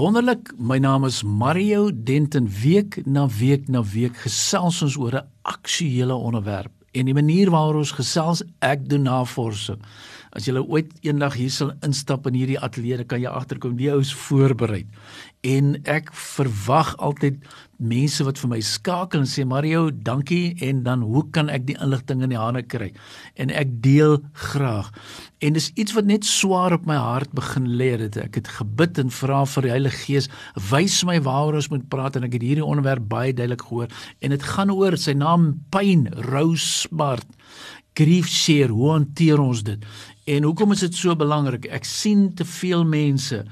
Wonderlik, my naam is Mario Denton. Week na week na week gesels ons oor 'n aktuële onderwerp en die manier waarop ons gesels, ek doen navorsing. As jy ooit eendag hier sal instap in hierdie ateljee, kan jy agterkom die ou is voorberei. En ek verwag altyd mense wat vir my skakel en sê Mario, dankie en dan hoe kan ek die inligting in die hande kry? En ek deel graag. En dis iets wat net swaar op my hart begin lê dit. Ek het gebid en vra vir die Heilige Gees, wys my waaroor ons moet praat en ek het hierdie onderwerp baie duidelik gehoor en dit gaan oor sy naam pyn, rou, smart grief share hoe hanteer ons dit En hoekom is dit so belangrik? Ek sien te veel mense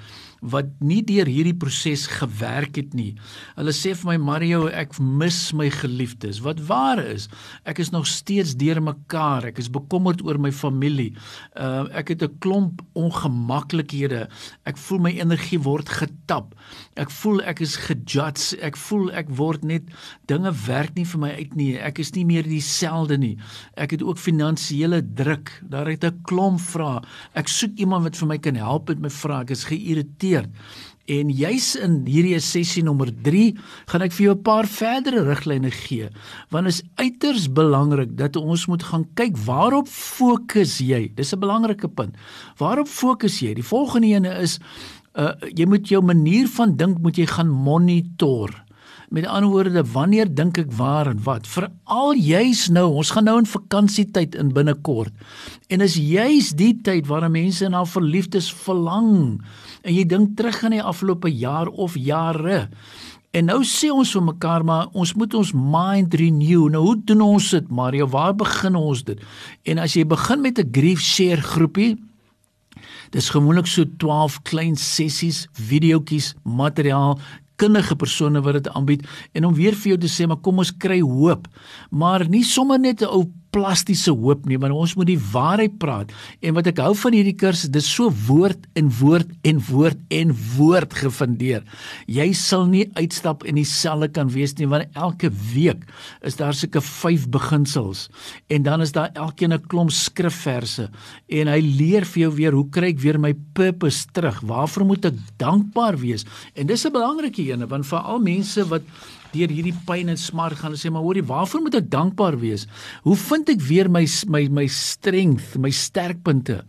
wat nie deur hierdie proses gewerk het nie. Hulle sê vir my Mario, ek mis my geliefdes. Wat waar is, ek is nog steeds deur mekaar. Ek is bekommerd oor my familie. Uh ek het 'n klomp ongemaklikhede. Ek voel my energie word getap. Ek voel ek is gejudge. Ek voel ek word net dinge werk nie vir my uit nie. Ek is nie meer dieselfde nie. Ek het ook finansiële druk. Daar het 'n klomp vrae. Ek soek iemand wat vir my kan help met my vrae. Ek is geïrriteerd hanteer. En juis in hierdie sessie nommer 3 gaan ek vir jou 'n paar verdere riglyne gee. Want is uiters belangrik dat ons moet gaan kyk waarop fokus jy? Dis 'n belangrike punt. Waarop fokus jy? Die volgende ene is uh jy moet jou manier van dink moet jy gaan monitor. Met ander woorde, wanneer dink ek waar en wat? Veral juis nou, ons gaan nou in vakansietyd in binnekort. En is juis die tyd waar mense na verliefdes verlang. En jy dink terug aan die afgelope jaar of jare. En nou sê ons vir mekaar maar ons moet ons mind renew. Nou hoe doen ons dit, Mario? Waar begin ons dit? En as jy begin met 'n grief share groepie, dis gewoonlik so 12 klein sessies, videoetjies, materiaal kundige persone wat dit aanbied. En om weer vir jou te sê maar kom ons kry hoop. Maar nie sommer net 'n ou plastiese hoop nie, want ons moet die waarheid praat. En wat ek hou van hierdie kursus, dis so woord en woord en woord en woord gefundeer. Jy sal nie uitstap en dieselfde kan wees nie, want elke week is daar seker 5 beginsels en dan is daar elkeen 'n klomp skrifverse en hy leer vir jou weer hoe kry ek weer my purpose terug? Waarvoor moet ek dankbaar wees? En dis 'n belangrike ene want vir al mense wat deur hierdie pyn en smart gaan en sê maar hoorie waarvoor moet ek dankbaar wees? Hoe vind ek weer my my my strength, my sterkpunte?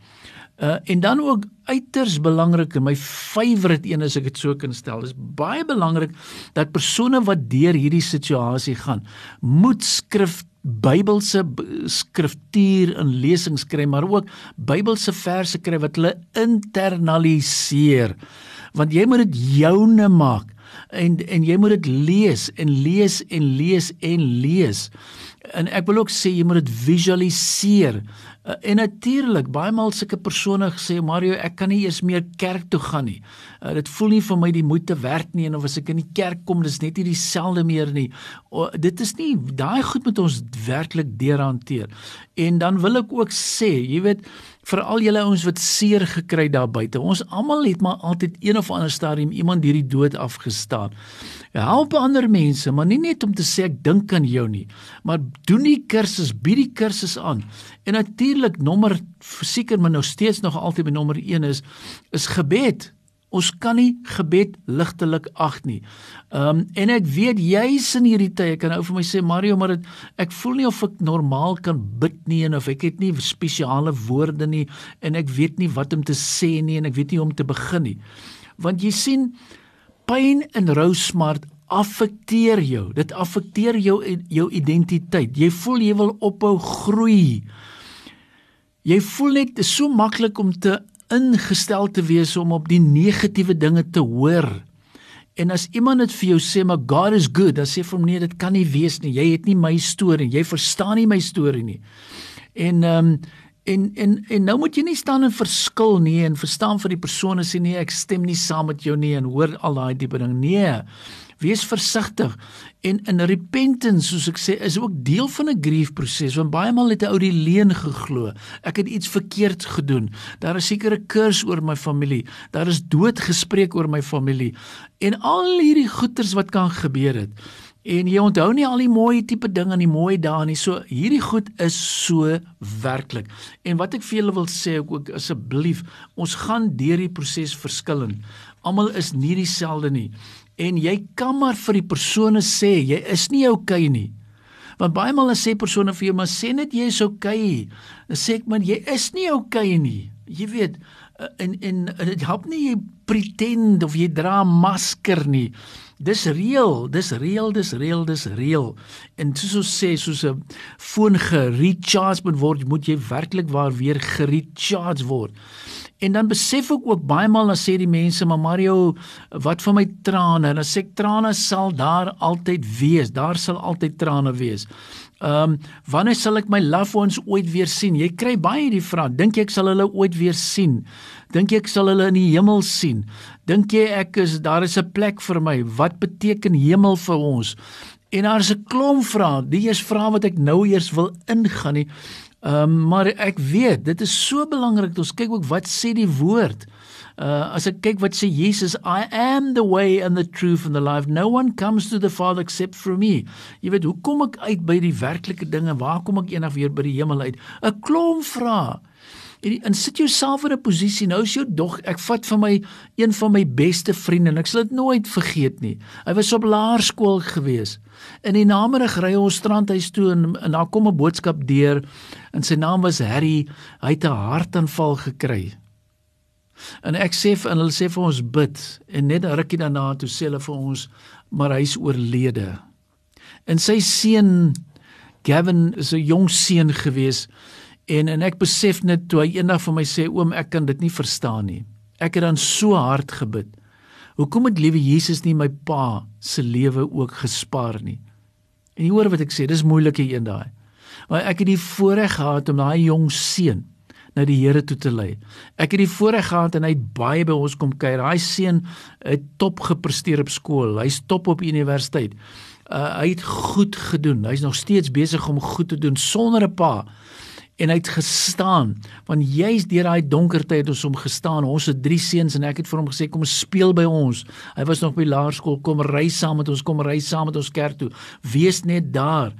Uh en dan ook uiters belangrik en my favourite een as ek dit so kan stel, is baie belangrik dat persone wat deur hierdie situasie gaan, moet skrif Bybelse skriftuur in lesings kry, maar ook Bybelse verse kry wat hulle internaliseer. Want jy moet dit joune maak en en jy moet dit lees en lees en lees en lees. En ek wil ook sê jy moet dit visualiseer. Uh, en natuurlik, baie maal sulke persone gesê Mario, ek kan nie eers meer kerk toe gaan nie. Uh, dit voel nie vir my die moeite werd nie en of as ek in die kerk kom, dis net nie dieselfde meer nie. O, dit is nie daai goed moet ons werklik deurhanteer. En dan wil ek ook sê, jy weet, vir al julle ouens wat seer gekry daar buite. Ons almal het maar altyd een of ander stadium iemand hierdie dood afgestaan. Help ander mense, maar nie net om te sê ek dink aan jou nie, maar doen die kursus, bied die kursus aan. En natuurlik nommer seker maar nou steeds nog altyd by nommer 1 is is gebed. Ons kan nie gebed ligtelik ag nie. Ehm um, en ek weet jy's in hierdie tye kan ou vir my sê Mario maar dit ek voel nie of ek normaal kan bid nie en of ek het nie spesiale woorde nie en ek weet nie wat om te sê nie en ek weet nie hoe om te begin nie. Want jy sien pyn en rou smart affekteer jou. Dit affekteer jou jou identiteit. Jy voel jy wil ophou groei. Jy voel net so maklik om te ingestel te wees om op die negatiewe dinge te hoor. En as iemand dit vir jou sê maar God is good, dan sê vir hom nee, dit kan nie wees nie. Jy het nie my storie, jy verstaan nie my storie nie. En ehm um, en en en nou moet jy nie staan en verskil nie en verstaan vir die persone sê nee, ek stem nie saam met jou nie en hoor al daai tipe ding. Nee. Wees versigtig en in repentance soos ek sê is ook deel van 'n grief proses want baie maal het 'n ou die leuen geglo. Ek het iets verkeerd gedoen. Daar is seker 'n kurs oor my familie. Daar is dood gespreek oor my familie en al hierdie goeters wat kan gebeur het. En jy onthou nie al die mooi tipe dinge en die mooi dae nie. So hierdie goed is so werklik. En wat ek vir julle wil sê ook asseblief, ons gaan deur die proses verskillend. Almal is nie dieselfde nie. En jy kan maar vir die persone sê jy is nie oukei okay nie. Want baie maal sê persone vir jou maar sê net jy is oukei. Okay. Dan sê ek man jy is nie oukei okay nie. Jy weet en en dit help nie jy pretend of jy dra 'n masker nie. Dis reël, dis reël, dis reël, dis reël. En soos ons sê, soos 'n foon gerecharge moet word, moet jy werklik waar weer gerecharge word. En dan besef ek ook baie maal dan sê die mense, "Maar Mario, wat van my trane?" En dan sê ek, "Trane sal daar altyd wees. Daar sal altyd trane wees." Ehm, um, wanneer sal ek my loved ones ooit weer sien? Jy kry baie hierdie vraag. Dink jy ek sal hulle ooit weer sien? Dink jy ek sal hulle in die hemel sien? Dink jy ek is daar is 'n plek vir my? Wat beteken hemel vir ons? En daar is 'n klomp vrae. Die is vrae wat ek nou eers wil ingaan nie. Ehm um, maar ek weet dit is so belangrik dat ons kyk ook wat sê die woord. Uh as ek kyk wat sê Jesus, I am the way and the truth and the life. No one comes to the Father except through me. Jy weet, hoe kom ek uit by die werklike dinge? Waar kom ek eendag weer by die hemel uit? 'n Klomp vrae. En, en sit jouself in 'n posisie nou is jou dog ek vat van my een van my beste vriende en ek sal dit nooit vergeet nie. Hy was op laerskool gewees. In die namiddag ry ons strandhuis toe en, en daar kom 'n boodskap deur en sy naam was Harry. Hy het 'n hartaanval gekry. En ek sê vir hulle sê vir ons bid en net 'n rukkie daarna toe sê hulle vir ons maar hy's oorlede. En sy seun Gavin is 'n jong seun gewees En en ek besef net toe hy eendag vir my sê oom ek kan dit nie verstaan nie. Ek het dan so hard gebid. Hoekom het liewe Jesus nie my pa se lewe ook gespaar nie? En jy hoor wat ek sê, dis moeilike een daai. Maar ek het die voorreg gehad om daai jong seun na die Here toe te lei. Ek het die voorreg gehad en hy het baie by ons kom kuier. Daai seun het top gepresteer op skool. Hy's top op universiteit. Uh, hy het goed gedoen. Hy's nog steeds besig om goed te doen sonder 'n pa en hy het gestaan want jy's deur daai donker tyd ons hom gestaan ons het drie seuns en ek het vir hom gesê kom speel by ons hy was nog by laerskool kom ry saam met ons kom ry saam met ons kerk toe wees net daar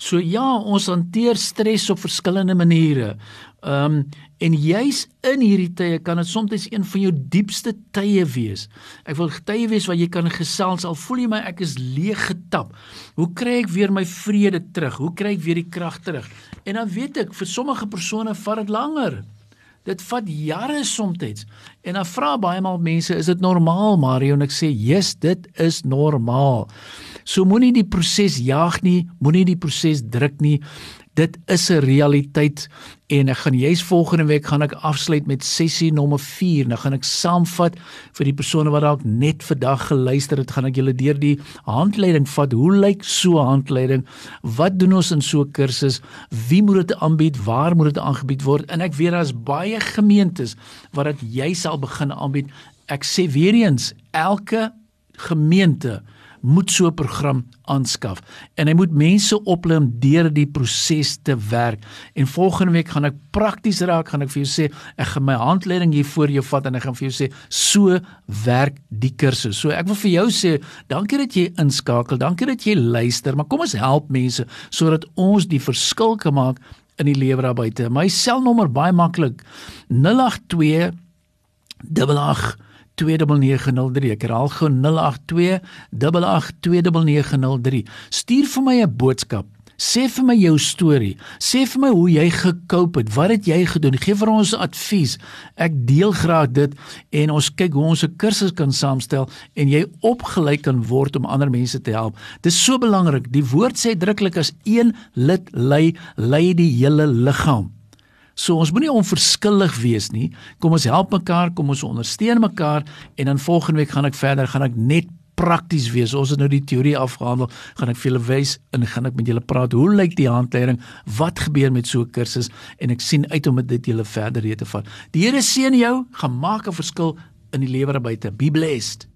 so ja ons hanteer stres op verskillende maniere um en jy's in hierdie tye kan dit soms een van jou diepste tye wees. Ek wil tye wees waar jy kan gesels al voel jy my ek is leeg getap. Hoe kry ek weer my vrede terug? Hoe kry ek weer die krag terug? En dan weet ek vir sommige persone vat dit langer. Dit vat jare soms. En dan vra baie maal mense, is dit normaal, Mario? En ek sê, "Yes, dit is normaal." So moenie die proses jaag nie, moenie die proses druk nie. Dit is 'n realiteit en ek gaan jy's volgende week gaan ek afsluit met sessie nommer 4. Nou gaan ek saamvat vir die persone wat dalk net vandag geluister het, gaan ek julle deur die handleiding vat. Hoe lyk so 'n handleiding? Wat doen ons in so 'n kursus? Wie moet dit aanbied? Waar moet dit aangebied word? En ek weet daar's baie gemeentes wat dit jy sal begin aanbied. Ek sê weer eens, elke gemeente moet so 'n program aanskaf en hy moet mense oplei om deur die proses te werk. En volgende week gaan ek prakties raak, gaan ek vir jou sê, ek gaan my handleiding hier voor jou vat en ek gaan vir jou sê so werk die kursus. So ek wil vir jou sê, dankie dat jy inskakel, dankie dat jy luister, maar kom ons help mense sodat ons die verskil kan maak in die lewe daar buite. My selnommer baie maklik 082 88 08282903. Ek herhaal gou 08282903. Stuur vir my 'n boodskap. Sê vir my jou storie. Sê vir my hoe jy gekoop het. Wat het jy gedoen? Gee vir ons advies. Ek deel graag dit en ons kyk hoe ons 'n kursus kan saamstel en jy opgelei kan word om ander mense te help. Dis so belangrik. Die woord sê druklik as een lid lei, lei die hele liggaam. So ons moenie onverskillig wees nie. Kom ons help mekaar, kom ons ondersteun mekaar en dan volgende week gaan ek verder, gaan ek net prakties wees. Ons het nou die teorie afgehandel, gaan ek vir julle wys en gaan ek met julle praat hoe lyk die handleiding? Wat gebeur met so 'n kursus? En ek sien uit om dit julle verder te vat. Die Here seën jou, gaan maak 'n verskil in die lewe daar buite. Be blessed.